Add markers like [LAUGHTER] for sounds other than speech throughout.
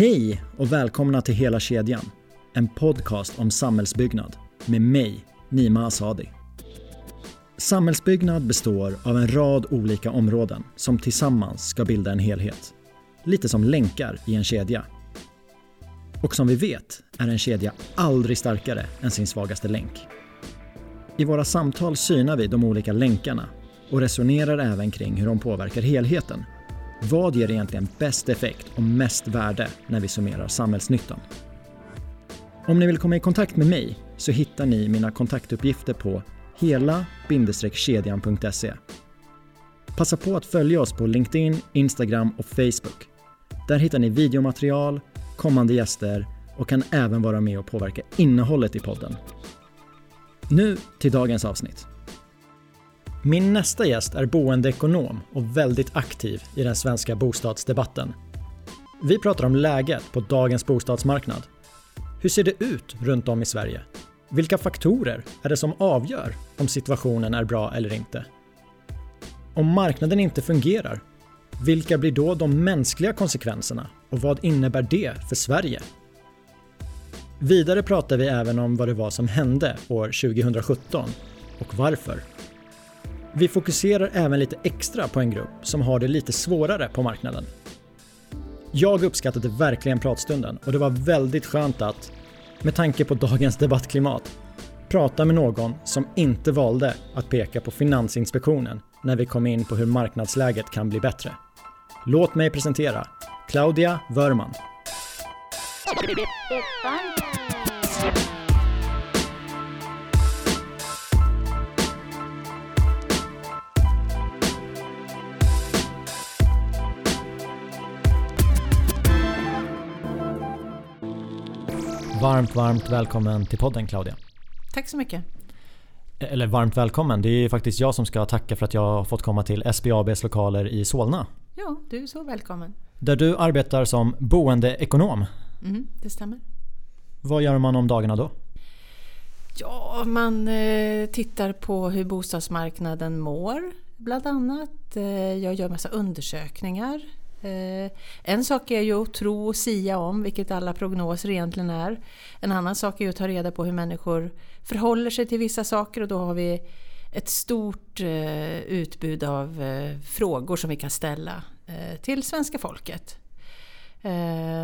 Hej och välkomna till Hela kedjan. En podcast om samhällsbyggnad med mig, Nima Asadi. Samhällsbyggnad består av en rad olika områden som tillsammans ska bilda en helhet. Lite som länkar i en kedja. Och som vi vet är en kedja aldrig starkare än sin svagaste länk. I våra samtal synar vi de olika länkarna och resonerar även kring hur de påverkar helheten. Vad ger egentligen bäst effekt och mest värde när vi summerar samhällsnyttan? Om ni vill komma i kontakt med mig så hittar ni mina kontaktuppgifter på hela-kedjan.se. Passa på att följa oss på LinkedIn, Instagram och Facebook. Där hittar ni videomaterial, kommande gäster och kan även vara med och påverka innehållet i podden. Nu till dagens avsnitt. Min nästa gäst är boendeekonom och väldigt aktiv i den svenska bostadsdebatten. Vi pratar om läget på dagens bostadsmarknad. Hur ser det ut runt om i Sverige? Vilka faktorer är det som avgör om situationen är bra eller inte? Om marknaden inte fungerar, vilka blir då de mänskliga konsekvenserna och vad innebär det för Sverige? Vidare pratar vi även om vad det var som hände år 2017 och varför. Vi fokuserar även lite extra på en grupp som har det lite svårare på marknaden. Jag uppskattade verkligen pratstunden och det var väldigt skönt att, med tanke på dagens debattklimat, prata med någon som inte valde att peka på Finansinspektionen när vi kom in på hur marknadsläget kan bli bättre. Låt mig presentera Claudia Wörman. Varmt, varmt välkommen till podden Claudia. Tack så mycket. Eller varmt välkommen. Det är faktiskt jag som ska tacka för att jag har fått komma till SBABs lokaler i Solna. Ja, du är så välkommen. Där du arbetar som boendeekonom. Mm, det stämmer. Vad gör man om dagarna då? Ja, man eh, tittar på hur bostadsmarknaden mår bland annat. Eh, jag gör massa undersökningar. Eh, en sak är ju att tro och sia om, vilket alla prognoser egentligen är. En annan sak är ju att ta reda på hur människor förhåller sig till vissa saker och då har vi ett stort eh, utbud av eh, frågor som vi kan ställa till svenska folket.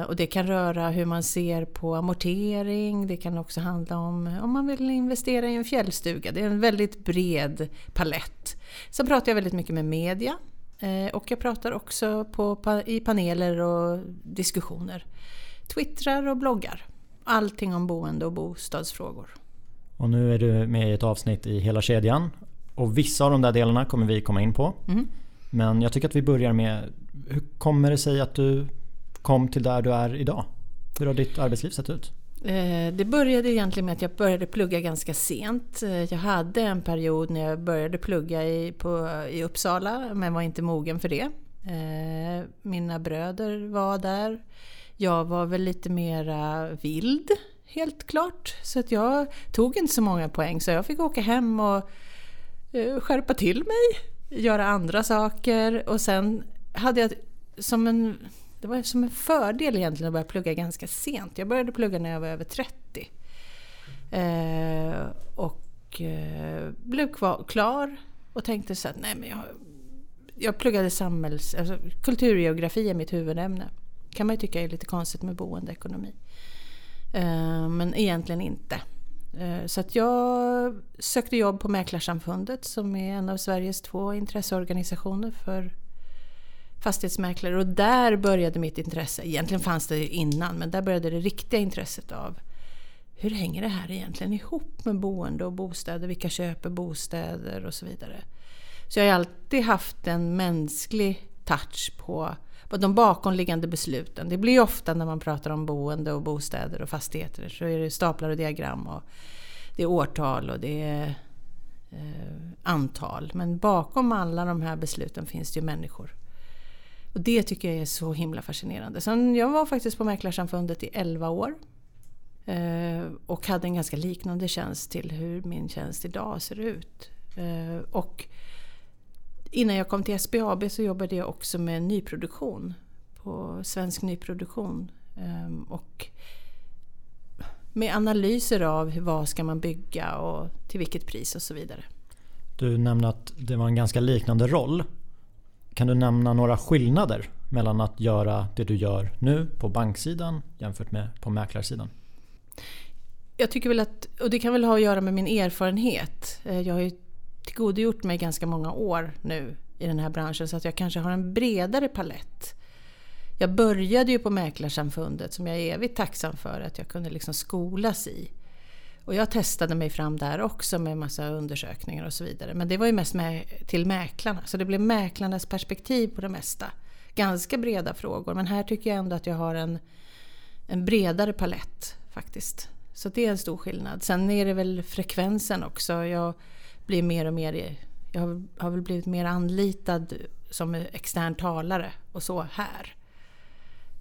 Och det kan röra hur man ser på amortering, det kan också handla om om man vill investera i en fjällstuga. Det är en väldigt bred palett. Sen pratar jag väldigt mycket med media och jag pratar också på, i paneler och diskussioner. Twittrar och bloggar. Allting om boende och bostadsfrågor. Och nu är du med i ett avsnitt i hela kedjan. Och vissa av de där delarna kommer vi komma in på. Mm. Men jag tycker att vi börjar med hur kommer det sig att du kom till där du är idag? Hur har ditt arbetsliv sett ut? Eh, det började egentligen med att jag började plugga ganska sent. Eh, jag hade en period när jag började plugga i, på, i Uppsala men var inte mogen för det. Eh, mina bröder var där. Jag var väl lite mera vild, helt klart. Så att jag tog inte så många poäng så jag fick åka hem och skärpa till mig, göra andra saker och sen hade jag som en det var som en fördel egentligen att börja plugga ganska sent. Jag började plugga när jag var över 30. Eh, och eh, blev kvar, klar och tänkte så att nej men jag, jag pluggade samhälls... Alltså, kulturgeografi är mitt huvudämne. kan man ju tycka är lite konstigt med boendeekonomi. Eh, men egentligen inte. Eh, så att jag sökte jobb på Mäklarsamfundet som är en av Sveriges två intresseorganisationer för fastighetsmäklare och där började mitt intresse. Egentligen fanns det innan men där började det riktiga intresset av hur hänger det här egentligen ihop med boende och bostäder? Vilka köper bostäder och så vidare. Så jag har alltid haft en mänsklig touch på de bakomliggande besluten. Det blir ofta när man pratar om boende och bostäder och fastigheter så är det staplar och diagram och det är årtal och det är eh, antal. Men bakom alla de här besluten finns det ju människor. Och det tycker jag är så himla fascinerande. Sen jag var faktiskt på Mäklarsamfundet i 11 år. Eh, och hade en ganska liknande tjänst till hur min tjänst idag ser ut. Eh, och innan jag kom till SBAB så jobbade jag också med nyproduktion. På Svensk Nyproduktion. Eh, och med analyser av vad ska man bygga och till vilket pris och så vidare. Du nämnde att det var en ganska liknande roll. Kan du nämna några skillnader mellan att göra det du gör nu på banksidan jämfört med på mäklarsidan? Jag tycker väl att, och det kan väl ha att göra med min erfarenhet. Eh, jag har ju tillgodogjort mig ganska många år nu i den här branschen så att jag kanske har en bredare palett. Jag började ju på Mäklarsamfundet som jag är evigt tacksam för att jag kunde liksom skolas i. Och jag testade mig fram där också med massa undersökningar och så vidare. Men det var ju mest med, till mäklarna, så det blev mäklarnas perspektiv på det mesta. Ganska breda frågor, men här tycker jag ändå att jag har en, en bredare palett faktiskt. Så det är en stor skillnad. Sen är det väl frekvensen också. Jag blir mer och mer... Jag har väl blivit mer anlitad som extern talare och så här.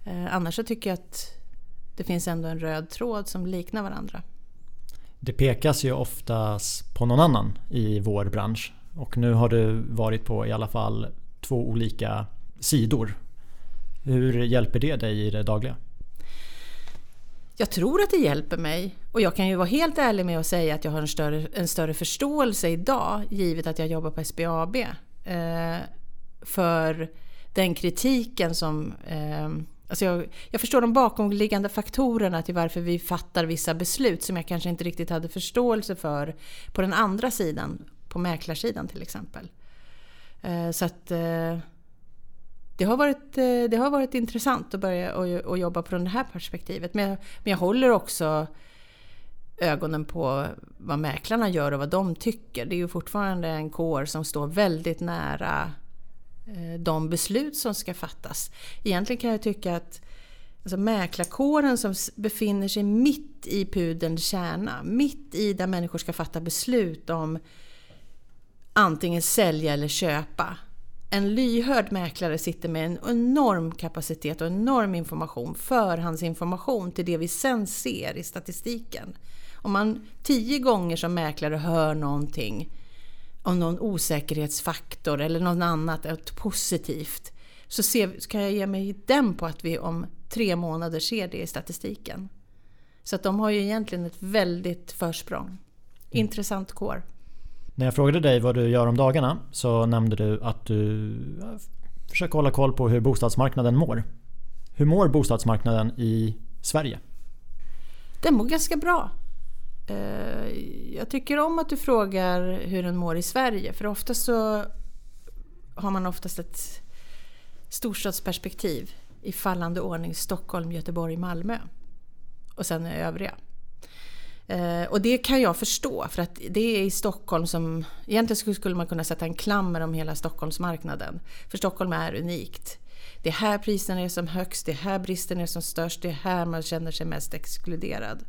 Eh, annars så tycker jag att det finns ändå en röd tråd som liknar varandra. Det pekas ju oftast på någon annan i vår bransch och nu har du varit på i alla fall två olika sidor. Hur hjälper det dig i det dagliga? Jag tror att det hjälper mig och jag kan ju vara helt ärlig med att säga att jag har en större, en större förståelse idag givet att jag jobbar på SBAB eh, för den kritiken som eh, Alltså jag, jag, förstår de bakomliggande faktorerna till varför vi fattar vissa beslut som jag kanske inte riktigt hade förståelse för på den andra sidan, på mäklarsidan till exempel. Eh, så att eh, det har, varit, eh, det har varit intressant att börja och, jobba från det här perspektivet. Men jag, men jag håller också ögonen på vad mäklarna gör och vad de tycker. Det är ju fortfarande en kår som står väldigt nära Eh, de beslut som ska fattas. Egentligen kan jag tycka att alltså mäklarkåren som befinner sig mitt i pudelns kärna, mitt i där människor ska fatta beslut om antingen sälja eller köpa. En lyhörd mäklare sitter med en enorm kapacitet och enorm information, förhandsinformation till det vi sen ser i statistiken. Om man tio gånger som mäklare hör någonting om någon osäkerhetsfaktor eller något annat, något positivt, så ser, kan jag ge mig den på att vi om tre månader ser det i statistiken. Så att de har ju egentligen ett väldigt försprång. Mm. Intressant kår. När jag frågade dig vad du gör om dagarna så nämnde du att du försöker hålla koll på hur bostadsmarknaden mår. Hur mår bostadsmarknaden i Sverige? Den mår ganska bra. Eh, jag tycker om att du frågar hur den mår i Sverige för ofta så har man oftast ett storstadsperspektiv i fallande ordning Stockholm, Göteborg, Malmö och sen övriga. Eh, och det kan jag förstå för att det är i Stockholm som... Egentligen skulle man kunna sätta en klammer om hela Stockholmsmarknaden. För Stockholm är unikt. Det är här priserna är som högst, det är här bristen är som störst, det är här man känner sig mest exkluderad.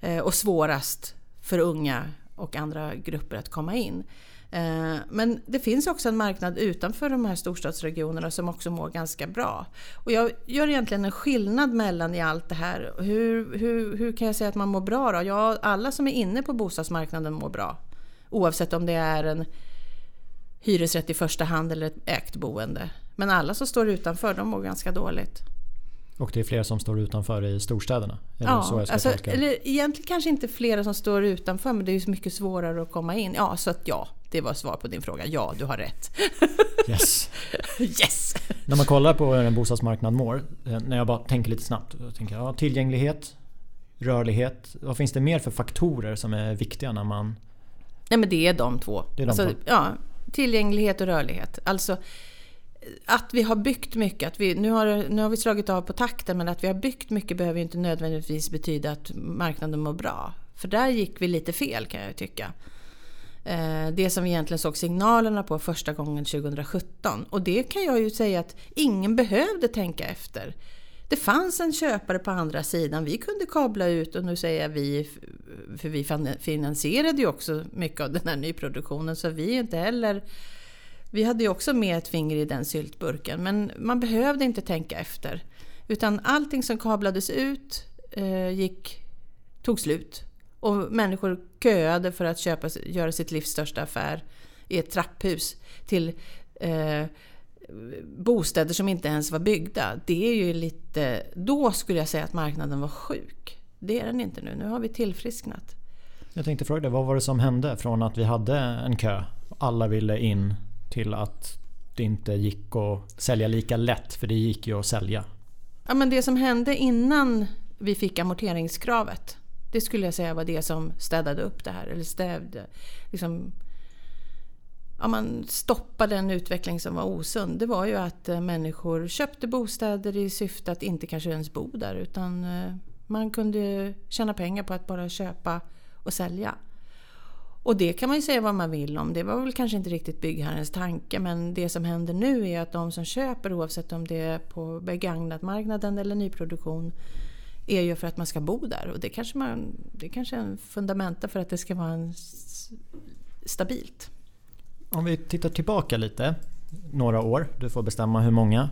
Eh, och svårast för unga och andra grupper att komma in. Eh, men det finns också en marknad utanför de här storstadsregionerna som också mår ganska bra. Och jag gör egentligen en skillnad mellan i allt det här. Hur, hur, hur kan jag säga att man mår bra då? Ja, alla som är inne på bostadsmarknaden mår bra. Oavsett om det är en hyresrätt i första hand eller ett ägt boende. Men alla som står utanför, de mår ganska dåligt. Och det är fler som står utanför i storstäderna? Ja, så jag alltså, eller egentligen kanske inte flera som står utanför men det är mycket svårare att komma in. Ja, så att ja, det var svar på din fråga. Ja, du har rätt. [LAUGHS] Yes! yes! När man kollar på hur en bostadsmarknad mår, eh, när jag bara tänker lite snabbt. Då tänker jag, ja, tillgänglighet, rörlighet. Vad finns det mer för faktorer som är viktiga när man... Nej men det är de två. Det är de alltså, två. Ja, tillgänglighet och rörlighet. Alltså att vi har byggt mycket, att vi, nu, har, nu har vi slagit av på takten men att vi har byggt mycket behöver inte nödvändigtvis betyda att marknaden mår bra. För där gick vi lite fel kan jag tycka. Eh, det som vi egentligen såg signalerna på första gången 2017. Och det kan jag ju säga att ingen behövde tänka efter. Det fanns en köpare på andra sidan. Vi kunde kabla ut och nu säger jag vi, för vi finansierade ju också mycket av den här nyproduktionen så vi är inte heller vi hade ju också med ett finger i den syltburken men man behövde inte tänka efter. Utan allting som kablades ut eh, gick, tog slut. Och människor köade för att köpa, göra sitt livs största affär i ett trapphus till eh, bostäder som inte ens var byggda. Det är ju lite... Då skulle jag säga att marknaden var sjuk. Det är den inte nu. Nu har vi tillfrisknat. Jag tänkte fråga dig, vad var det som hände från att vi hade en kö, alla ville in, till att det inte gick att sälja lika lätt? För det gick ju att sälja. Ja, men det som hände innan vi fick amorteringskravet. Det skulle jag säga var det som städade upp det här. Eller stävde, liksom, ja, man stoppade en utveckling som var osund. Det var ju att eh, människor köpte bostäder i syfte att inte kanske ens bo där. Utan eh, man kunde tjäna pengar på att bara köpa och sälja. Och det kan man ju säga vad man vill om. Det var väl kanske inte riktigt byggherrens tanke men det som händer nu är att de som köper oavsett om det är på begagnatmarknaden eller nyproduktion är ju för att man ska bo där och det kanske, man, det kanske är en fundamenta för att det ska vara en stabilt. Om vi tittar tillbaka lite, några år, du får bestämma hur många.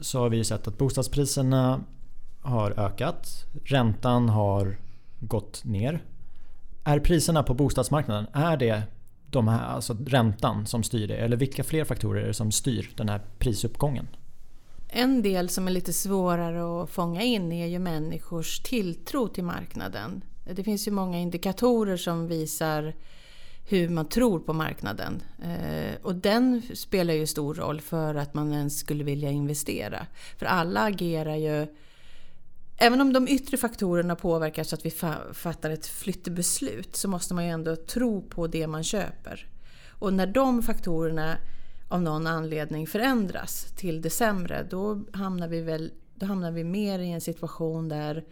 Så har vi sett att bostadspriserna har ökat, räntan har gått ner är priserna på bostadsmarknaden, är det de här, alltså räntan som styr det? Eller vilka fler faktorer är det som styr den här prisuppgången? En del som är lite svårare att fånga in är ju människors tilltro till marknaden. Det finns ju många indikatorer som visar hur man tror på marknaden. Eh, och den spelar ju stor roll för att man ens skulle vilja investera. För alla agerar ju Även om de yttre faktorerna påverkar så att vi fattar ett flyttbeslut så måste man ju ändå tro på det man köper. Och när de faktorerna av någon anledning förändras till det sämre då hamnar vi, väl, då hamnar vi mer i en situation där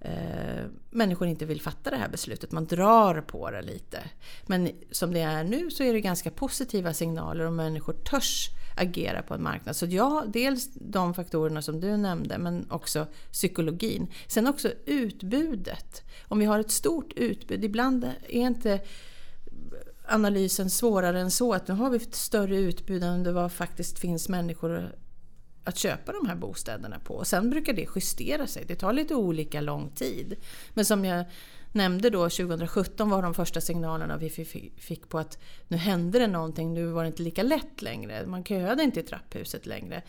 eh, människor inte vill fatta det här beslutet. Man drar på det lite. Men som det är nu så är det ganska positiva signaler och människor törs agera på en marknad. Så ja, dels de faktorerna som du nämnde men också psykologin. Sen också utbudet. Om vi har ett stort utbud, ibland är inte analysen svårare än så att nu har vi ett större utbud än det var faktiskt finns människor att köpa de här bostäderna på. Och sen brukar det justera sig. Det tar lite olika lång tid. Men som jag nämnde då 2017 var de första signalerna vi fick på att nu hände det någonting, nu var det inte lika lätt längre. Man köade inte i trapphuset längre.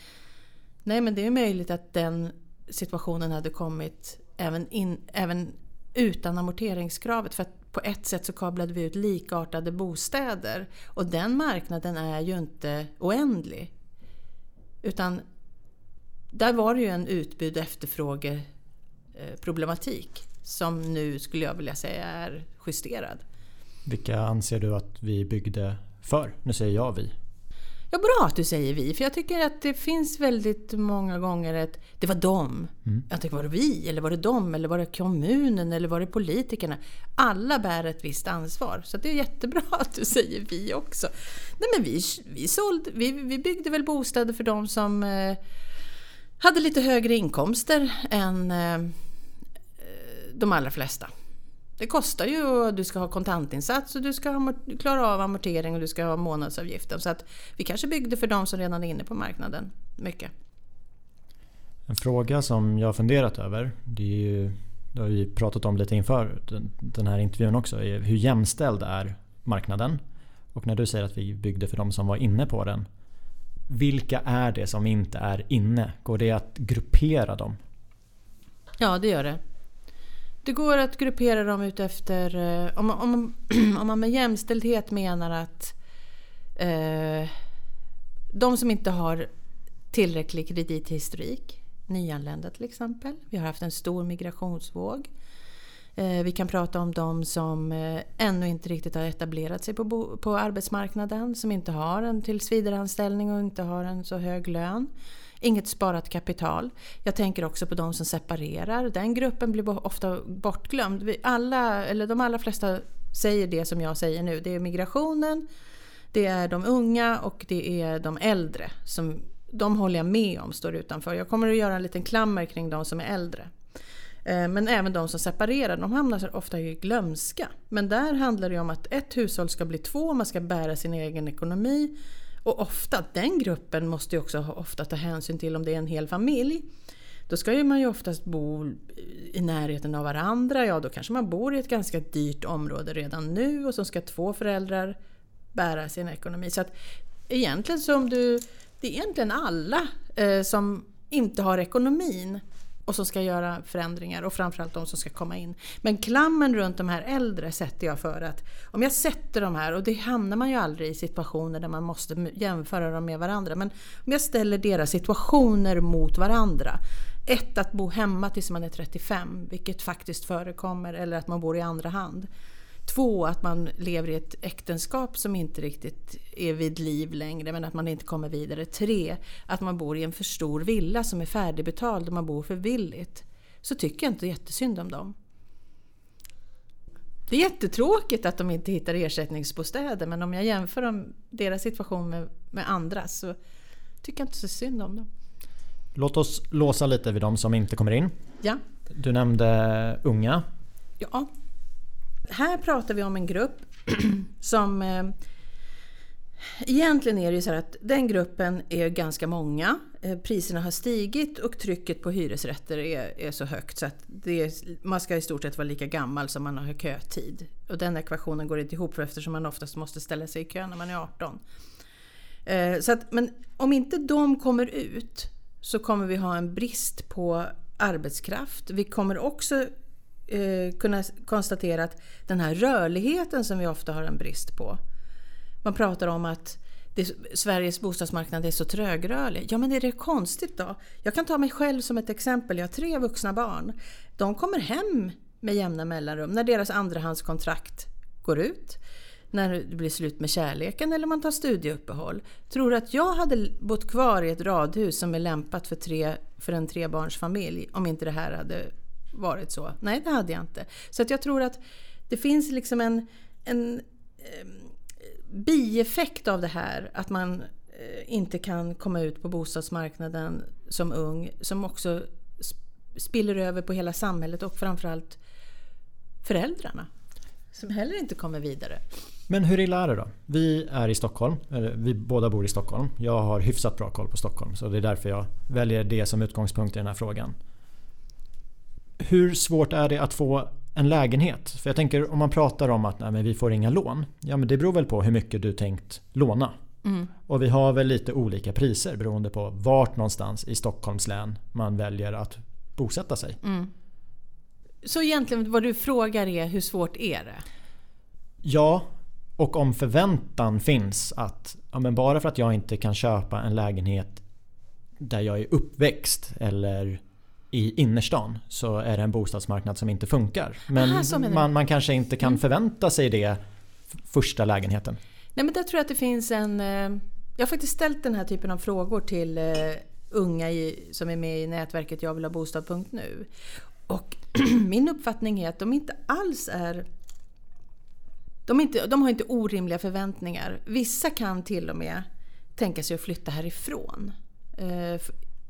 Nej men det är möjligt att den situationen hade kommit även, in, även utan amorteringskravet. För att på ett sätt så kablade vi ut likartade bostäder. Och den marknaden är ju inte oändlig. Utan där var det ju en utbud och efterfrågeproblematik eh, som nu skulle jag vilja säga är justerad. Vilka anser du att vi byggde för? Nu säger jag vi. Ja, bra att du säger vi, för jag tycker att det finns väldigt många gånger att det var dem. Mm. Jag tänker, var det vi? Eller var det dem? Eller var det kommunen? Eller var det politikerna? Alla bär ett visst ansvar. Så det är jättebra [LAUGHS] att du säger vi också. Nej, men vi, vi, sålde, vi, vi byggde väl bostäder för de som eh, hade lite högre inkomster än eh, de allra flesta. Det kostar ju du ska ha kontantinsats och du ska klara av amortering och du ska ha månadsavgiften. Så att vi kanske byggde för de som redan är inne på marknaden mycket. En fråga som jag har funderat över, det, är ju, det har vi pratat om lite inför den här intervjun också, är hur jämställd är marknaden? Och när du säger att vi byggde för de som var inne på den, vilka är det som inte är inne? Går det att gruppera dem? Ja, det gör det. Det går att gruppera dem utefter... Eh, om, om, [CLEARS THROAT] om man med jämställdhet menar att eh, de som inte har tillräcklig kredithistorik, nyanlända till exempel. Vi har haft en stor migrationsvåg. Eh, vi kan prata om de som eh, ännu inte riktigt har etablerat sig på, på arbetsmarknaden, som inte har en tillsvidareanställning och inte har en så hög lön. Inget sparat kapital. Jag tänker också på de som separerar. Den gruppen blir ofta bortglömd. Alla, eller de allra flesta säger det som jag säger nu. Det är migrationen, det är de unga och det är de äldre. Som, de håller jag med om står utanför. Jag kommer att göra en liten klammer kring de som är äldre. Eh, men även de som separerar, de hamnar ofta i glömska. Men där handlar det om att ett hushåll ska bli två, man ska bära sin egen ekonomi. Och ofta, den gruppen måste ju också ofta ta hänsyn till om det är en hel familj. Då ska ju man ju oftast bo i närheten av varandra. Ja, då kanske man bor i ett ganska dyrt område redan nu och så ska två föräldrar bära sin ekonomi. Så att egentligen så om du... det är egentligen alla eh, som inte har ekonomin och som ska göra förändringar och framförallt de som ska komma in. Men klammen runt de här äldre sätter jag för att om jag sätter de här, och det hamnar man ju aldrig i situationer där man måste jämföra dem med varandra, men om jag ställer deras situationer mot varandra. Ett, att bo hemma tills man är 35, vilket faktiskt förekommer, eller att man bor i andra hand. Två, att man lever i ett äktenskap som inte riktigt är vid liv längre men att man inte kommer vidare. Tre, att man bor i en för stor villa som är färdigbetald och man bor för billigt. Så tycker jag inte jättesynd om dem. Det är jättetråkigt att de inte hittar ersättningsbostäder men om jag jämför dem, deras situation med, med andras så tycker jag inte så synd om dem. Låt oss låsa lite vid de som inte kommer in. Ja. Du nämnde unga. Ja, här pratar vi om en grupp [CLEARS THROAT] som eh, Egentligen är det ju så att den gruppen är ganska många. Eh, priserna har stigit och trycket på hyresrätter är, är så högt så att är, man ska i stort sett vara lika gammal som man har kötid. Och den ekvationen går inte ihop för eftersom man oftast måste ställa sig i kö när man är 18. Eh, så att, men om inte de kommer ut så kommer vi ha en brist på arbetskraft. Vi kommer också eh, kunna konstatera att den här rörligheten som vi ofta har en brist på. Man pratar om att det, Sveriges bostadsmarknad är så trögrörlig. Ja men är det konstigt då? Jag kan ta mig själv som ett exempel. Jag har tre vuxna barn. De kommer hem med jämna mellanrum när deras andrahandskontrakt går ut. När det blir slut med kärleken eller man tar studieuppehåll. Tror du att jag hade bott kvar i ett radhus som är lämpat för, tre, för en trebarnsfamilj om inte det här hade varit så. Nej, det hade jag inte. Så att jag tror att det finns liksom en, en eh, bieffekt av det här att man eh, inte kan komma ut på bostadsmarknaden som ung som också spiller över på hela samhället och framförallt föräldrarna som heller inte kommer vidare. Men hur illa är det då? Vi är i Stockholm, vi båda bor i Stockholm. Jag har hyfsat bra koll på Stockholm så det är därför jag väljer det som utgångspunkt i den här frågan hur svårt är det att få en lägenhet? För jag tänker om man pratar om att nej, men vi får inga lån. Ja men det beror väl på hur mycket du tänkt låna. Mm. Och vi har väl lite olika priser beroende på vart någonstans i Stockholms län man väljer att bosätta sig. Mm. Så egentligen vad du frågar är hur svårt är det? Ja, och om förväntan finns att ja, men bara för att jag inte kan köpa en lägenhet där jag är uppväxt eller i innerstan så är det en bostadsmarknad som inte funkar. Men Aha, man, man, kanske inte kan mm. förvänta sig det första lägenheten. Nej men där tror jag att det finns en... Eh, jag har faktiskt ställt den här typen av frågor till eh, unga i, som är med i nätverket Jag vill ha bostad.nu. Och [CLEARS THROAT] min uppfattning är att de inte alls är... De, inte, de har inte orimliga förväntningar. Vissa kan till och med tänka sig att flytta härifrån. Eh,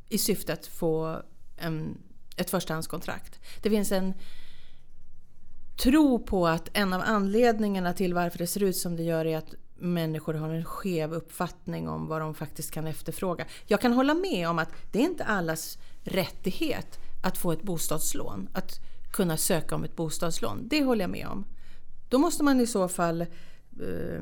I syfte att få en, ett förstahandskontrakt. Det finns en tro på att en av anledningarna till varför det ser ut som det gör är att människor har en skev uppfattning om vad de faktiskt kan efterfråga. Jag kan hålla med om att det är inte allas rättighet att få ett bostadslån. Att kunna söka om ett bostadslån. Det håller jag med om. Då måste man i så fall eh,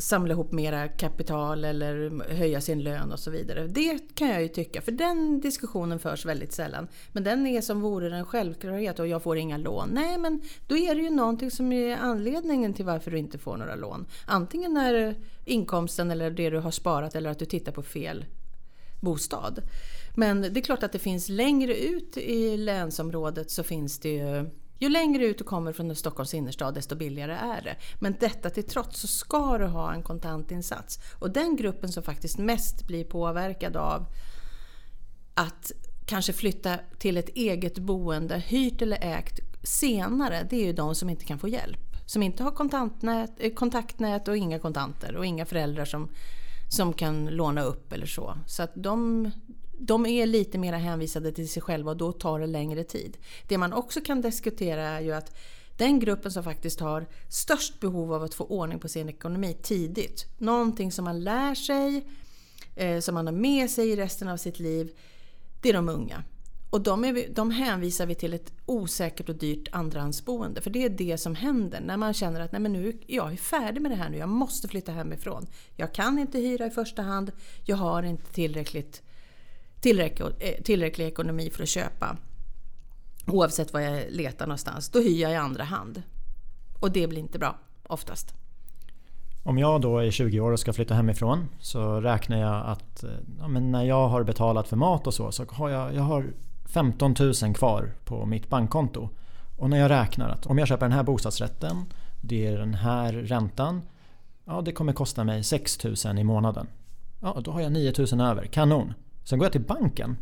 samla ihop mera kapital eller höja sin lön och så vidare. Det kan jag ju tycka, för den diskussionen förs väldigt sällan. Men den är som vore den en självklarhet och jag får inga lån. Nej, men då är det ju någonting som är anledningen till varför du inte får några lån. Antingen är inkomsten eller det du har sparat eller att du tittar på fel bostad. Men det är klart att det finns längre ut i länsområdet så finns det ju ju längre ut du kommer från Stockholms innerstad desto billigare är det. Men detta till trots så ska du ha en kontantinsats. Och den gruppen som faktiskt mest blir påverkad av att kanske flytta till ett eget boende, hyrt eller ägt, senare, det är ju de som inte kan få hjälp. Som inte har kontantnät, eh, kontaktnät och inga kontanter och inga föräldrar som, som kan låna upp eller så. Så att de, de är lite mer hänvisade till sig själva och då tar det längre tid. Det man också kan diskutera är ju att den gruppen som faktiskt har störst behov av att få ordning på sin ekonomi tidigt, någonting som man lär sig, eh, som man har med sig i resten av sitt liv, det är de unga. Och de, är, de hänvisar vi till ett osäkert och dyrt andrahandsboende. För det är det som händer när man känner att Nej, men nu, jag är färdig med det här nu, jag måste flytta hemifrån. Jag kan inte hyra i första hand, jag har inte tillräckligt, tillräcklig, eh, tillräcklig ekonomi för att köpa. Oavsett var jag letar någonstans. Då hyr jag i andra hand. Och det blir inte bra, oftast. Om jag då är 20 år och ska flytta hemifrån så räknar jag att eh, ja, men när jag har betalat för mat och så, så har jag, jag har 15 000 kvar på mitt bankkonto. Och när jag räknar att om jag köper den här bostadsrätten, det är den här räntan. Ja, det kommer kosta mig 6 000 i månaden. Ja, då har jag 9 000 över. Kanon! Sen går jag till banken.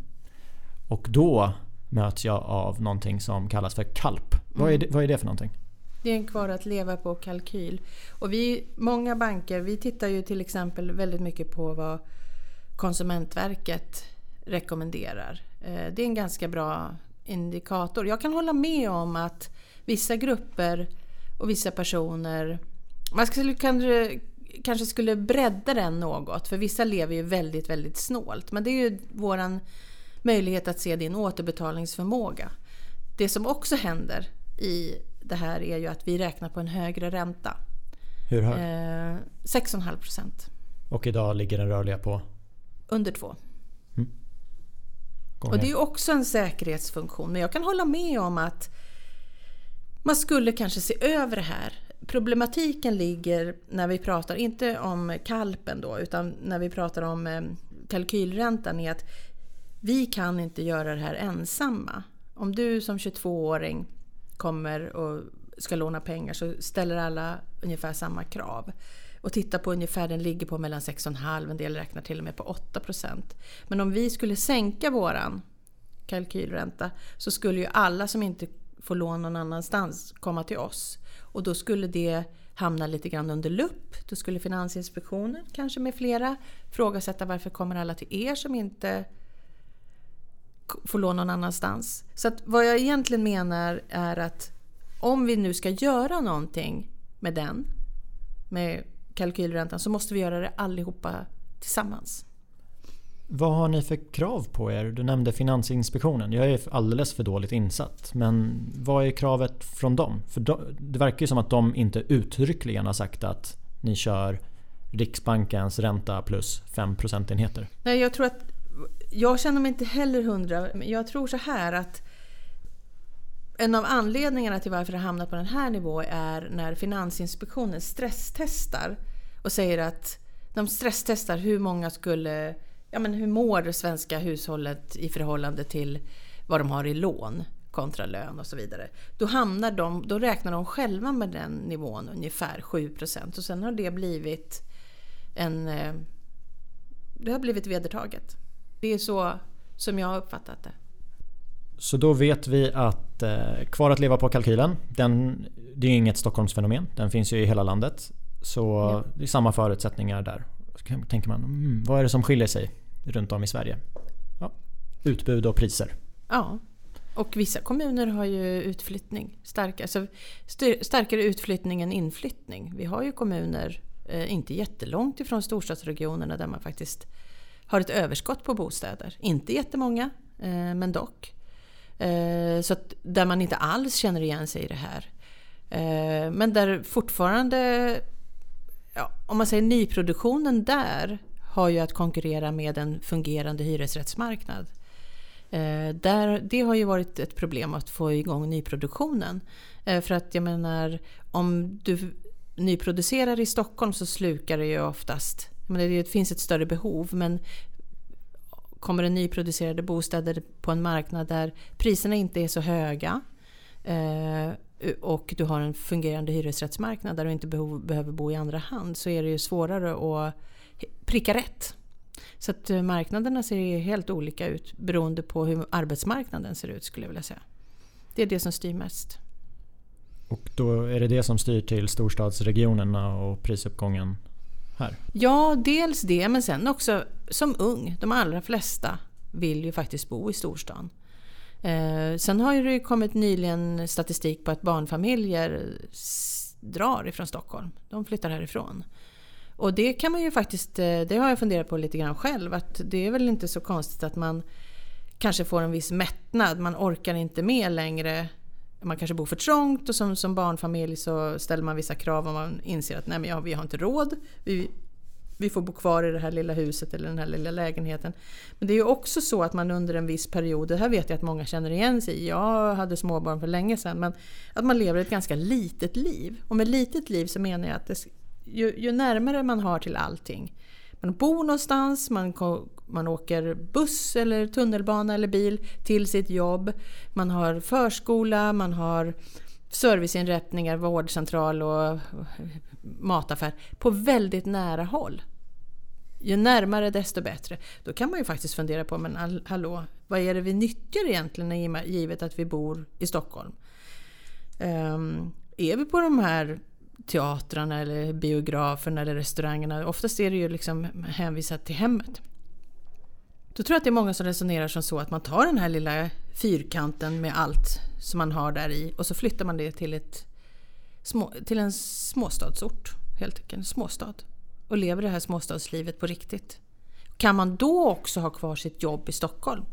Och då möts jag av någonting som kallas för KALP. Mm. Vad, är det, vad är det för någonting? Det är en kvar att leva på kalkyl. Och vi, många banker, vi tittar ju till exempel väldigt mycket på vad Konsumentverket rekommenderar. Eh, det är en ganska bra indikator. Jag kan hålla med om att vissa grupper och vissa personer, man skulle kanske skulle bredda den något, för vissa lever ju väldigt, väldigt snålt. Men det är ju våran möjlighet att se din återbetalningsförmåga. Det som också händer i det här är ju att vi räknar på en högre ränta. Hur hög? Eh, 6,5 procent. Och idag ligger den rörliga på? Under 2. Mm. Och det är också en säkerhetsfunktion. Men jag kan hålla med om att man skulle kanske se över det här. Problematiken ligger när vi pratar, inte om kalpen då, utan när vi pratar om eh, kalkylräntan är att vi kan inte göra det här ensamma. Om du som 22-åring kommer och ska låna pengar så ställer alla ungefär samma krav. Och titta på ungefär, den ligger på mellan 6,5 en del räknar till och med på 8% Men om vi skulle sänka våran kalkylränta så skulle ju alla som inte få lån någon annanstans komma till oss. Och då skulle det hamna lite grann under lupp. Då skulle Finansinspektionen, kanske med flera, frågasätta varför kommer alla till er som inte får lån någon annanstans. Så att vad jag egentligen menar är att om vi nu ska göra någonting med den, med kalkylräntan, så måste vi göra det allihopa tillsammans. Vad har ni för krav på er? Du nämnde Finansinspektionen. Jag är alldeles för dåligt insatt. Men vad är kravet från dem? För det verkar ju som att de inte uttryckligen har sagt att ni kör Riksbankens ränta plus 5 procentenheter. Nej, jag tror att jag känner mig inte heller hundra, jag tror så här att en av anledningarna till varför det hamnar på den här nivån är när Finansinspektionen stresstestar och säger att de stresstestar hur många skulle, ja men hur mår det svenska hushållet i förhållande till vad de har i lån kontra lön och så vidare. Då, hamnar de, då räknar de själva med den nivån ungefär 7% och sen har det blivit en... Eh, det har blivit vedertaget. Det är så som jag har uppfattat det. Så då vet vi att eh, Kvar att leva på kalkylen, den, det är inget Stockholmsfenomen. Den finns ju i hela landet. Så ja. det är samma förutsättningar där. Så tänker man, mm, vad är det som skiljer sig runt om i Sverige? Ja, utbud och priser. Ja, och vissa kommuner har ju utflyttning. Starkare, alltså, starkare utflyttning än inflyttning. Vi har ju kommuner, eh, inte jättelångt ifrån storstadsregionerna, där man faktiskt har ett överskott på bostäder. Inte jättemånga, eh, men dock. Eh, så att, där man inte alls känner igen sig i det här. Eh, men där fortfarande, ja, om man säger nyproduktionen där, har ju att konkurrera med en fungerande hyresrättsmarknad. Eh, där, det har ju varit ett problem att få igång nyproduktionen. Eh, för att jag menar, om du nyproducerar i Stockholm så slukar det ju oftast men det finns ett större behov men kommer det nyproducerade bostäder på en marknad där priserna inte är så höga eh, och du har en fungerande hyresrättsmarknad där du inte behöver bo i andra hand så är det ju svårare att pricka rätt. Så att eh, marknaderna ser helt olika ut beroende på hur arbetsmarknaden ser ut skulle jag vilja säga. Det är det som styr mest. Och då är det det som styr till storstadsregionerna och prisuppgången här? Ja, dels det men sen också som ung. De allra flesta vill ju faktiskt bo i storstan. Eh, sen har det ju kommit nyligen statistik på att barnfamiljer drar ifrån Stockholm. De flyttar härifrån. Och det kan man ju faktiskt, eh, det har jag funderat på lite grann själv, att det är väl inte så konstigt att man kanske får en viss mättnad. Man orkar inte med längre. Man kanske bor för trångt och som, som barnfamilj så ställer man vissa krav och man inser att nej men ja, vi har inte råd. Vi, vi får bo kvar i det här lilla huset eller den här lilla lägenheten. Men det är ju också så att man under en viss period, det här vet jag att många känner igen sig i, jag hade småbarn för länge sedan, men att man lever ett ganska litet liv. Och med litet liv så menar jag att det, ju, ju närmare man har till allting, man bor någonstans, man, man åker buss eller tunnelbana eller bil till sitt jobb, man har förskola, man har serviceinrättningar, vårdcentral och mataffär på väldigt nära håll. Ju närmare desto bättre. Då kan man ju faktiskt fundera på, men hallå, vad är det vi nyttjar egentligen givet att vi bor i Stockholm? Um, är vi på de här teatrarna eller biograferna eller restaurangerna? Oftast är det ju liksom hänvisat till hemmet. Då tror jag att det är många som resonerar som så att man tar den här lilla fyrkanten med allt som man har där i och så flyttar man det till, ett små, till en småstadsort. Helt enkelt, en småstad. Och lever det här småstadslivet på riktigt. Kan man då också ha kvar sitt jobb i Stockholm?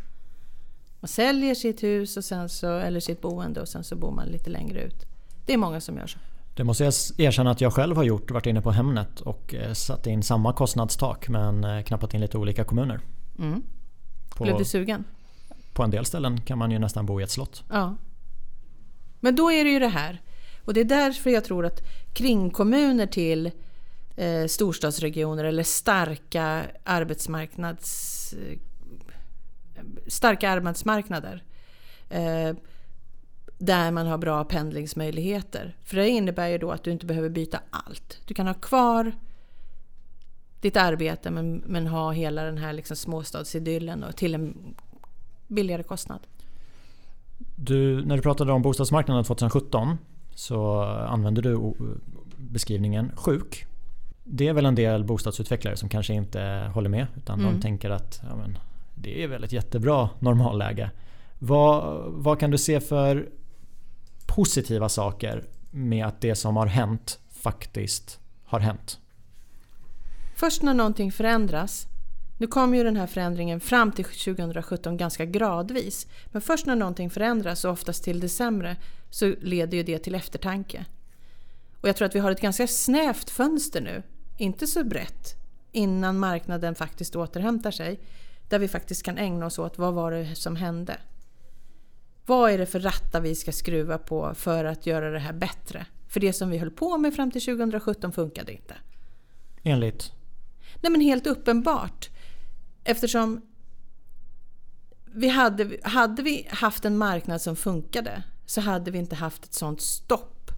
Man säljer sitt hus och sen så, eller sitt boende och sen så bor man lite längre ut. Det är många som gör så. Det måste jag erkänna att jag själv har gjort. Varit inne på Hemnet och eh, satt in samma kostnadstak men eh, knappat in lite olika kommuner. Mm. På, Blev du sugen? På en del ställen kan man ju nästan bo i ett slott. Ja. Men då är det ju det här. Och det är därför jag tror att kringkommuner till eh, storstadsregioner eller starka arbetsmarknads eh, starka arbetsmarknader. Eh, där man har bra pendlingsmöjligheter. För det innebär ju då att du inte behöver byta allt. Du kan ha kvar ditt arbete men, men ha hela den här liksom småstadsidyllen och till en billigare kostnad. Du, när du pratade om bostadsmarknaden 2017 så använde du beskrivningen sjuk. Det är väl en del bostadsutvecklare som kanske inte håller med utan mm. de tänker att ja, men, det är väl ett jättebra normalläge. Vad, vad kan du se för positiva saker med att det som har hänt faktiskt har hänt? Först när någonting förändras nu kom ju den här förändringen fram till 2017 ganska gradvis. Men först när någonting förändras, och oftast till det sämre, så leder ju det till eftertanke. Och jag tror att vi har ett ganska snävt fönster nu, inte så brett, innan marknaden faktiskt återhämtar sig. Där vi faktiskt kan ägna oss åt vad var det som hände? Vad är det för rattar vi ska skruva på för att göra det här bättre? För det som vi höll på med fram till 2017 funkade inte. Enligt? Nej men helt uppenbart. Eftersom vi hade, hade vi haft en marknad som funkade så hade vi inte haft ett sånt stopp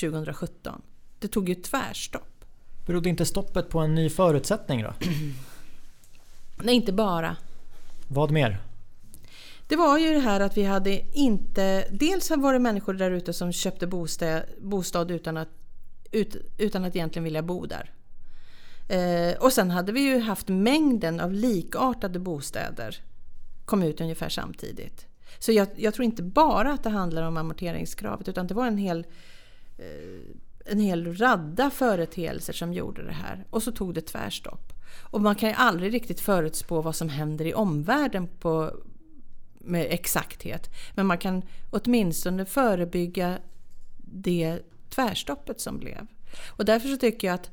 2017. Det tog ju tvärstopp. Berodde inte stoppet på en ny förutsättning då? [CLEARS THROAT] Nej, inte bara. Vad mer? Det var ju det här att vi hade inte... Dels var det människor där ute som köpte bostad, bostad utan, att, ut, utan att egentligen vilja bo där. Eh, och sen hade vi ju haft mängden av likartade bostäder kom ut ungefär samtidigt. Så jag, jag, tror inte bara att det handlar om amorteringskravet utan det var en hel, eh, en hel radda företeelser som gjorde det här. Och så tog det tvärstopp. Och man kan ju aldrig riktigt förutspå vad som händer i omvärlden på, med exakthet. Men man kan åtminstone förebygga det tvärstoppet som blev. Och därför så tycker jag att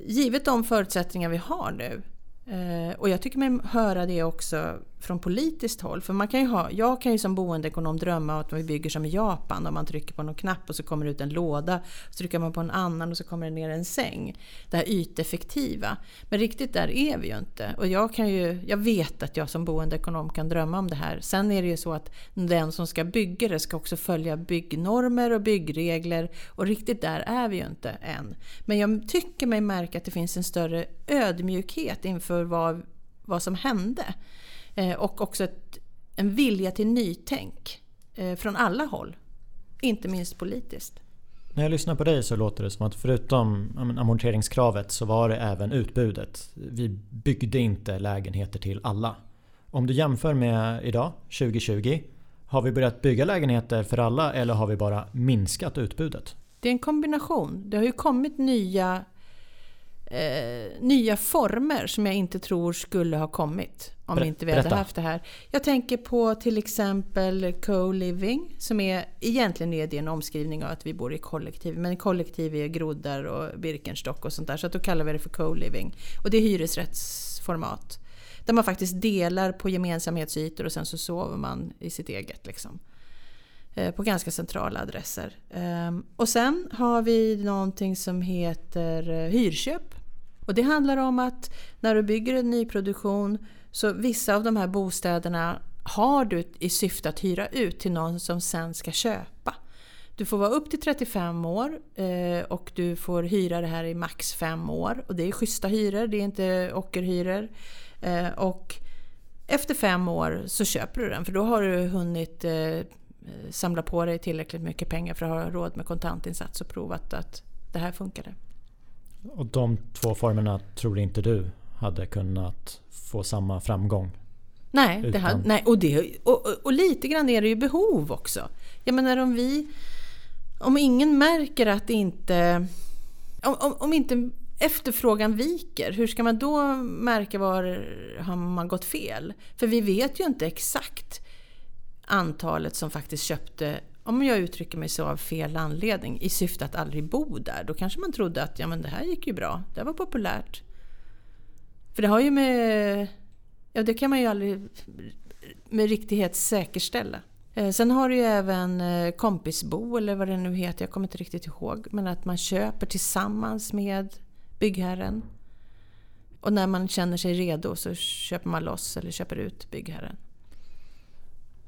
givet de förutsättningar vi har nu eh, och jag tycker mig höra det också från politiskt håll. För man kan ju ha, jag kan ju som boendeekonom drömma om att vi bygger som i Japan. Om man trycker på någon knapp och så kommer det ut en låda. Så trycker man på en annan och så kommer det ner en säng. Det här yteffektiva. Men riktigt där är vi ju inte. Och jag, kan ju, jag vet att jag som boendeekonom kan drömma om det här. Sen är det ju så att den som ska bygga det ska också följa byggnormer och byggregler. Och riktigt där är vi ju inte än. Men jag tycker mig märka att det finns en större ödmjukhet inför vad, vad som hände. Eh, och också ett, en vilja till nytänk eh, från alla håll. Inte minst politiskt. När jag lyssnar på dig så låter det som att förutom amorteringskravet så var det även utbudet. Vi byggde inte lägenheter till alla. Om du jämför med idag, 2020. Har vi börjat bygga lägenheter för alla eller har vi bara minskat utbudet? Det är en kombination. Det har ju kommit nya eh, nya former som jag inte tror skulle ha kommit om Ber- inte vi hade berätta. haft det här. Jag tänker på till exempel co-living som är egentligen är det en omskrivning av att vi bor i kollektiv. Men kollektiv är groddar och Birkenstock och sånt där så att då kallar vi det för co-living. Och det är hyresrättsformat. Där man faktiskt delar på gemensamhetsytor och sen så sover man i sitt eget. Liksom Eh, på ganska centrala adresser. Ehm, och sen har vi någonting som heter eh, hyrköp. Och det handlar om att när du bygger en nyproduktion så vissa av de här bostäderna har du i syfte att hyra ut till någon som sen ska köpa. Du får vara upp till 35 år eh, och du får hyra det här i max 5 år. Och det är schyssta hyror, det är inte ockerhyror. Och efter fem år så köper du den för då har du hunnit samla på dig tillräckligt mycket pengar för att ha råd med kontantinsats och provat att det här funkade. Och de två formerna tror inte du hade kunnat få samma framgång? Nej, Utan- hade, nej och, det, och, och, och lite grann är det ju behov också. Jag menar om vi... Om ingen märker att det inte... Om, om, om inte efterfrågan viker, hur ska man då märka var har man gått fel? För vi vet ju inte exakt antalet som faktiskt köpte, om jag uttrycker mig så av fel anledning, i syfte att aldrig bo där. Då kanske man trodde att ja, men det här gick ju bra, det var populärt. För det har ju med... Ja, det kan man ju aldrig med riktighet säkerställa. Eh, sen har du ju även eh, kompisbo eller vad det nu heter, jag kommer inte riktigt ihåg. Men att man köper tillsammans med byggherren. Och när man känner sig redo så köper man loss eller köper ut byggherren.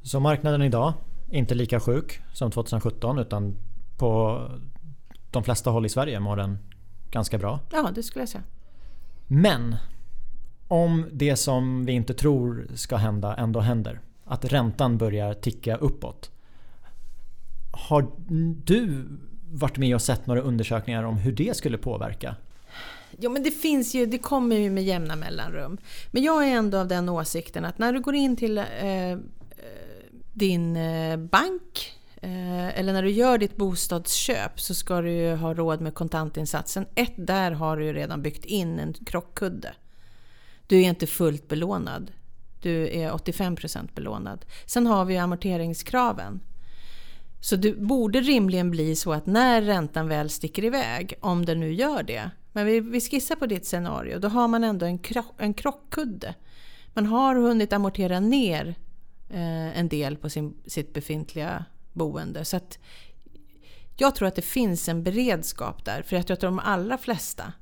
Så marknaden idag, inte lika sjuk som 2017 utan på de flesta håll i Sverige mår den ganska bra. Ja, det skulle jag säga. Men om det som vi inte tror ska hända ändå händer. Att räntan börjar ticka uppåt. Har du varit med och sett några undersökningar om hur det skulle påverka? Jo men det finns ju, det kommer ju med jämna mellanrum. Men jag är ändå av den åsikten att när du går in till eh, eh, din eh, bank eh, eller när du gör ditt bostadsköp så ska du ju ha råd med kontantinsatsen. Ett, där har du ju redan byggt in en krockkudde. Du är inte fullt belånad. Du är 85% belånad. Sen har vi ju amorteringskraven. Så det borde rimligen bli så att när räntan väl sticker iväg, om den nu gör det, men vi, vi skissar på ditt scenario, då har man ändå en, en krockkudde. Man har hunnit amortera ner eh, en del på sin, sitt befintliga boende. Så att jag tror att det finns en beredskap där, för jag tror att de allra flesta,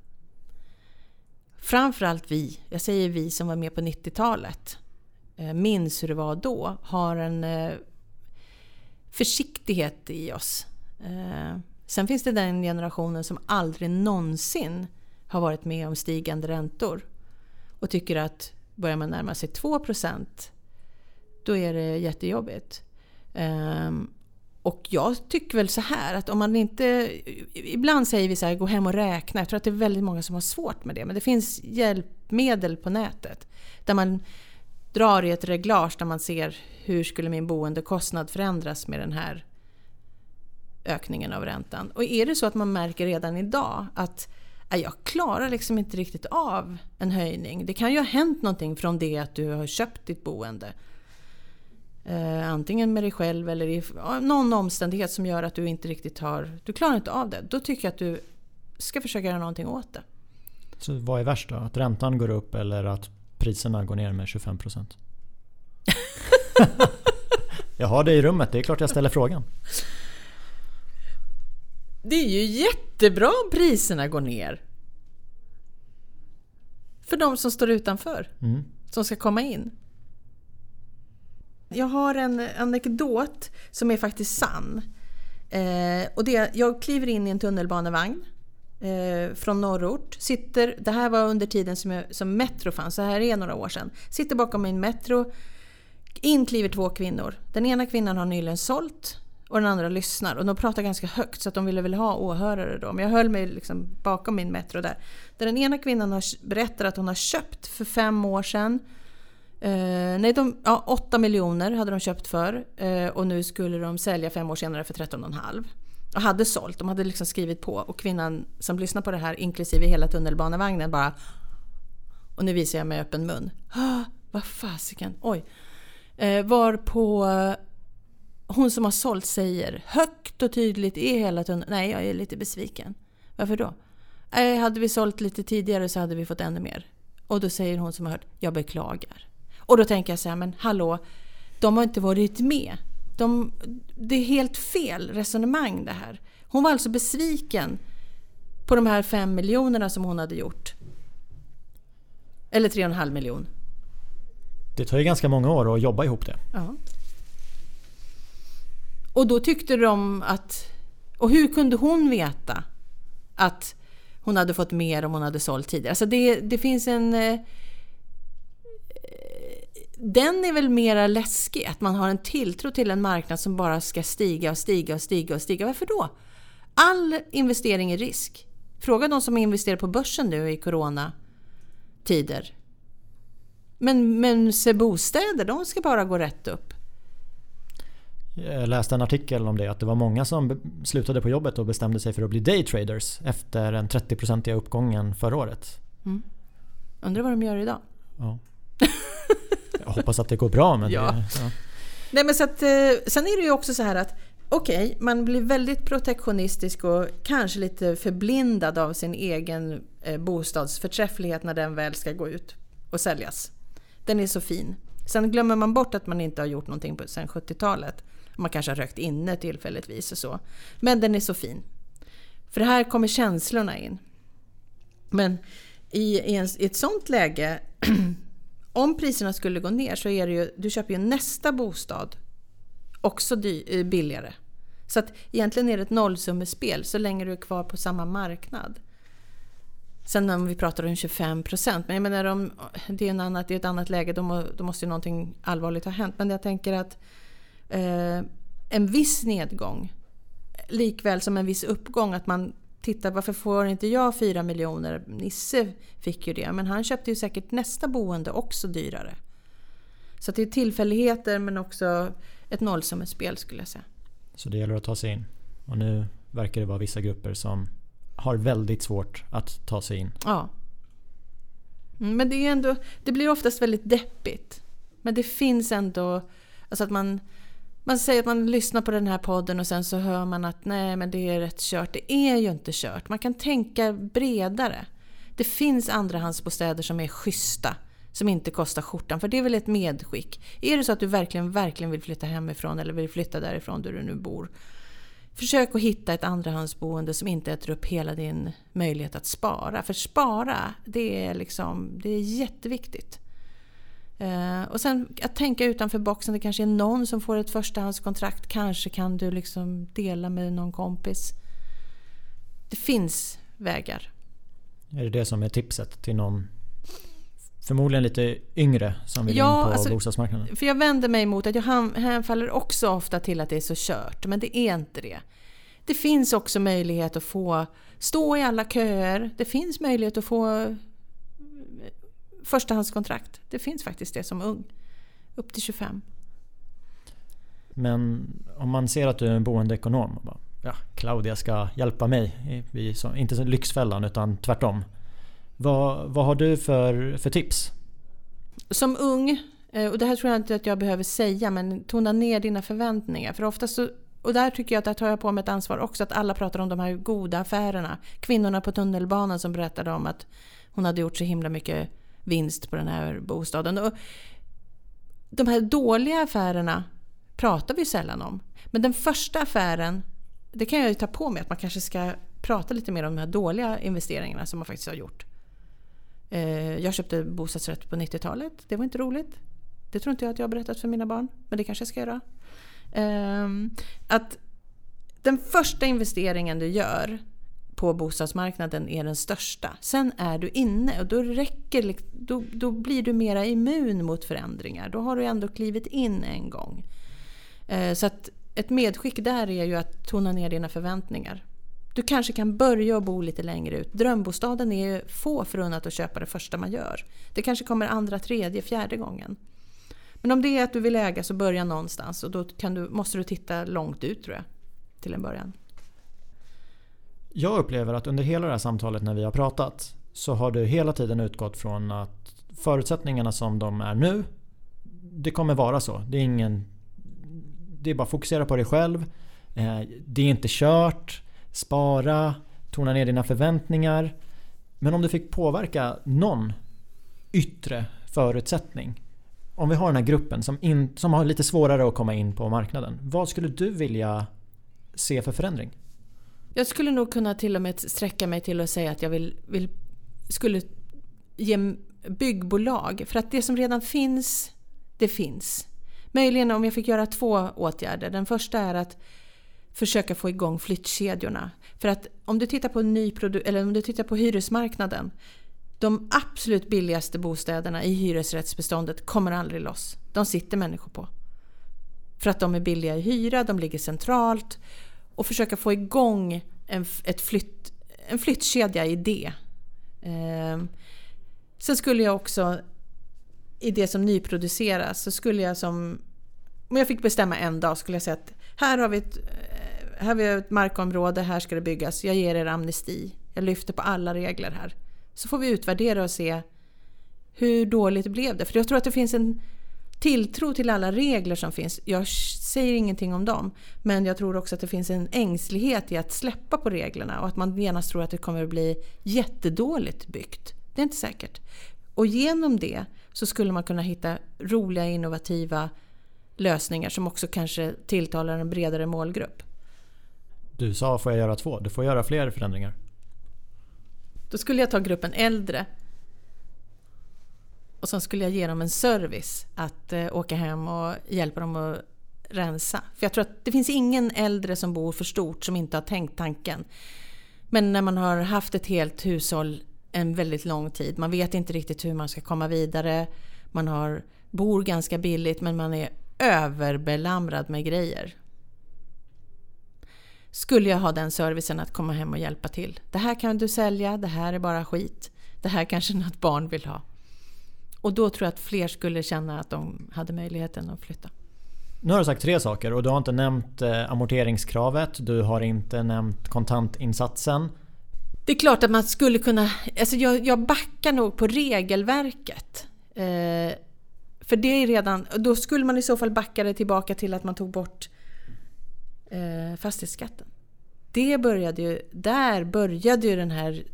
framförallt vi, jag säger vi som var med på 90-talet, eh, minns hur det var då, har en eh, försiktighet i oss. Eh, sen finns det den generationen som aldrig någonsin har varit med om stigande räntor och tycker att börjar man närma sig 2 då är det jättejobbigt. Um, och jag tycker väl så här att om man inte... Ibland säger vi så här, gå hem och räkna. Jag tror att det är väldigt många som har svårt med det. Men det finns hjälpmedel på nätet. Där man drar i ett reglage där man ser hur skulle min boendekostnad förändras med den här ökningen av räntan. Och är det så att man märker redan idag att jag klarar liksom inte riktigt av en höjning. Det kan ju ha hänt någonting från det att du har köpt ditt boende. Eh, antingen med dig själv eller i någon omständighet som gör att du inte riktigt har... Du klarar inte av det. Då tycker jag att du ska försöka göra någonting åt det. Så vad är värst då? Att räntan går upp eller att priserna går ner med 25%? [LAUGHS] jag har det i rummet, det är klart jag ställer frågan. Det är ju jättebra om priserna går ner. För de som står utanför, Mm. som ska komma in. Jag har en anekdot som är faktiskt sann. Eh, och det, jag kliver in i en tunnelbanevagn eh, från norrort. Sitter, det här var under tiden som, jag, som Metro fanns, så här är några år sedan. Sitter bakom min Metro. In kliver två kvinnor. Den ena kvinnan har nyligen sålt och den andra lyssnar. Och de pratar ganska högt så att de ville väl ha åhörare då. Men jag höll mig liksom bakom min Metro där. Där den ena kvinnan har, berättar att hon har köpt för fem år sedan Eh, nej, de, ja, 8 miljoner hade de köpt för eh, och nu skulle de sälja fem år senare för 13,5. och hade sålt. De hade liksom skrivit på och kvinnan som lyssnar på det här, inklusive hela tunnelbanevagnen, bara... Och nu visar jag med öppen mun. Ah, vad fasiken, oj. Eh, var på hon som har sålt säger högt och tydligt i hela tunneln. Nej, jag är lite besviken. Varför då? Eh, hade vi sålt lite tidigare så hade vi fått ännu mer. Och då säger hon som har hört, jag beklagar. Och då tänker jag så här, men hallå, de har inte varit med. De, det är helt fel resonemang det här. Hon var alltså besviken på de här fem miljonerna som hon hade gjort. Eller tre och en halv miljon. Det tar ju ganska många år att jobba ihop det. Ja. Och då tyckte de att... Och hur kunde hon veta att hon hade fått mer om hon hade sålt tidigare? Alltså det, det finns en... Den är väl mera läskig, att man har en tilltro till en marknad som bara ska stiga och stiga och stiga och stiga. Varför då? All investering är risk. Fråga de som investerar på börsen nu i coronatider. Men, men se bostäder, de ska bara gå rätt upp. Jag läste en artikel om det, att det var många som slutade på jobbet och bestämde sig för att bli daytraders efter den 30-procentiga uppgången förra året. Mm. Undrar vad de gör idag? Ja. [LAUGHS] Jag hoppas att det går bra. Men ja. Det, ja. Nej, men så att, eh, sen är det ju också så här att okej, okay, man blir väldigt protektionistisk och kanske lite förblindad av sin egen eh, bostadsförträfflighet när den väl ska gå ut och säljas. Den är så fin. Sen glömmer man bort att man inte har gjort någonting sedan 70-talet. Man kanske har rökt inne tillfälligtvis och så. Men den är så fin. För här kommer känslorna in. Men i, i, en, i ett sånt läge, [CLEARS THROAT] om priserna skulle gå ner så är det ju, du köper ju nästa bostad också dy, eh, billigare. Så att egentligen är det ett nollsummespel så länge du är kvar på samma marknad. Sen om vi pratar om 25 procent, men jag menar om det är, en annat, det är ett annat läge, då, må, då måste ju någonting allvarligt ha hänt. Men jag tänker att eh, en viss nedgång, likväl som en viss uppgång, att man tittar varför får inte jag 4 miljoner? Nisse fick ju det, men han köpte ju säkert nästa boende också dyrare. Så det är tillfälligheter men också ett nollsummespel skulle jag säga. Så det gäller att ta sig in. Och nu verkar det vara vissa grupper som har väldigt svårt att ta sig in. Ja. Mm, men det, är ändå, det blir oftast väldigt deppigt. Men det finns ändå... Alltså att man, man säger att man lyssnar på den här podden och sen så hör man att nej men det är rätt kört. Det är ju inte kört. Man kan tänka bredare. Det finns andrahandsbostäder som är schyssta. Som inte kostar skjortan. För det är väl ett medskick. Är det så att du verkligen, verkligen vill flytta hemifrån eller vill flytta därifrån där du nu bor. Försök att hitta ett andrahandsboende som inte äter upp hela din möjlighet att spara. För spara, det är, liksom, det är jätteviktigt. Eh, och sen att tänka utanför boxen. Det kanske är någon som får ett förstahandskontrakt. Kanske kan du liksom dela med någon kompis. Det finns vägar. Är det det som är tipset till någon förmodligen lite yngre som vill ja, in på alltså, bostadsmarknaden. För jag vänder mig mot att jag hänfaller också ofta till att det är så kört, men det är inte det. Det finns också möjlighet att få stå i alla köer. Det finns möjlighet att få förstahandskontrakt. Det finns faktiskt det som ung. Upp till 25. Men om man ser att du är en boendeekonom. Bara, ja, Claudia ska hjälpa mig. Vi, inte Lyxfällan utan tvärtom. Vad, vad har du för, för tips? Som ung, eh, och det här tror jag inte att jag behöver säga, men tona ner dina förväntningar. För oftast så, och där tycker jag att där tar jag på mig ett ansvar också, att alla pratar om de här goda affärerna. Kvinnorna på tunnelbanan som berättade om att hon hade gjort så himla mycket vinst på den här bostaden. Och de här dåliga affärerna pratar vi sällan om. Men den första affären, det kan jag ju ta på mig att man kanske ska prata lite mer om de här dåliga investeringarna som man faktiskt har gjort. Eh, jag köpte bostadsrätt på 90-talet. Det var inte roligt. Det tror inte jag att jag har berättat för mina barn. Men det kanske jag ska göra. Ehm, att den första investeringen du gör på bostadsmarknaden är den största. Sen är du inne och då, räcker, då, då blir du mera immun mot förändringar. Då har du ändå klivit in en gång. Eh, så att ett medskick där är ju att tona ner dina förväntningar. Du kanske kan börja och bo lite längre ut. Drömbostaden är få förunnat att köpa det första man gör. Det kanske kommer andra, tredje, fjärde gången. Men om det är att du vill äga så börja någonstans och då du, måste du titta långt ut tror jag. Till en början. Jag upplever att under hela det här samtalet när vi har pratat så har du hela tiden utgått från att förutsättningarna som de är nu det kommer vara så. Det är ingen... Det är bara fokusera på dig själv. Eh, det är inte kört. Spara. Tona ner dina förväntningar. Men om du fick påverka någon yttre förutsättning. Om vi har den här gruppen som, in, som har lite svårare att komma in på marknaden. Vad skulle du vilja se för förändring? Jag skulle nog kunna till och med sträcka mig till att säga att jag vill, vill skulle ge byggbolag. För att det som redan finns, det finns. Möjligen om jag fick göra två åtgärder. Den första är att försöka få igång flyttkedjorna. För att om du tittar på, ny eller om du tittar på hyresmarknaden. De absolut billigaste bostäderna i hyresrättsbeståndet kommer aldrig loss. De sitter människor på. För att de är billiga i hyra, de ligger centralt. Och försöka få igång en, ett flytt, en flyttkedja i det. Eh, sen skulle jag också i det som nyproduceras så skulle jag som... Om jag fick bestämma en dag skulle jag säga att här har vi ett, eh, här har vi ett markområde, här ska det byggas. Jag ger er amnesti. Jag lyfter på alla regler här. Så får vi utvärdera och se hur dåligt blev det. För jag tror att det finns en tilltro till alla regler som finns. Jag säger ingenting om dem. Men jag tror också att det finns en ängslighet i att släppa på reglerna och att man genast tror att det kommer att bli jättedåligt byggt. Det är inte säkert. Och genom det så skulle man kunna hitta roliga innovativa lösningar som också kanske tilltalar en bredare målgrupp. Du sa får jag göra två? Du får göra fler förändringar. Då skulle jag ta gruppen äldre och sen skulle jag ge dem en service att eh, åka hem och hjälpa dem att rensa. För jag tror att det finns ingen äldre som bor för stort som inte har tänkt tanken. Men när man har haft ett helt hushåll en väldigt lång tid, man vet inte riktigt hur man ska komma vidare, man har, bor ganska billigt men man är överbelamrad med grejer. Skulle jag ha den servicen att komma hem och hjälpa till. Det här kan du sälja, det här är bara skit. Det här kanske något barn vill ha. Och då tror jag att fler skulle känna att de hade möjligheten att flytta. Nu har du sagt tre saker och du har inte nämnt eh, amorteringskravet, du har inte nämnt kontantinsatsen. Det är klart att man skulle kunna... Alltså jag, jag backar nog på regelverket. Eh, för det är redan... Då skulle man i så fall backa det tillbaka till att man tog bort eh, fastighetsskatten. Det började ju, där började ju den här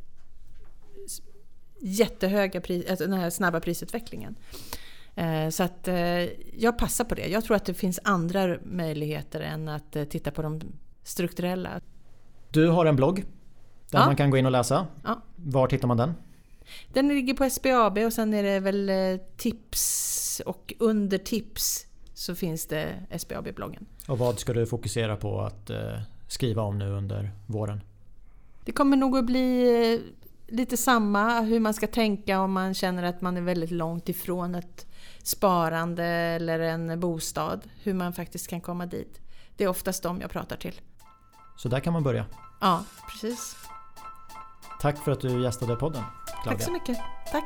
jättehöga pris, alltså den här snabba prisutvecklingen. Eh, så att eh, jag passar på det. Jag tror att det finns andra möjligheter än att eh, titta på de strukturella. Du har en blogg där ja. man kan gå in och läsa. Ja. Var hittar man den? Den ligger på SBAB och sen är det väl tips och under tips så finns det SBAB-bloggen. Och vad ska du fokusera på att skriva om nu under våren? Det kommer nog att bli lite samma hur man ska tänka om man känner att man är väldigt långt ifrån ett sparande eller en bostad. Hur man faktiskt kan komma dit. Det är oftast de jag pratar till. Så där kan man börja? Ja, precis. Tack för att du gästade podden. Claudia. Tack så mycket. Tack.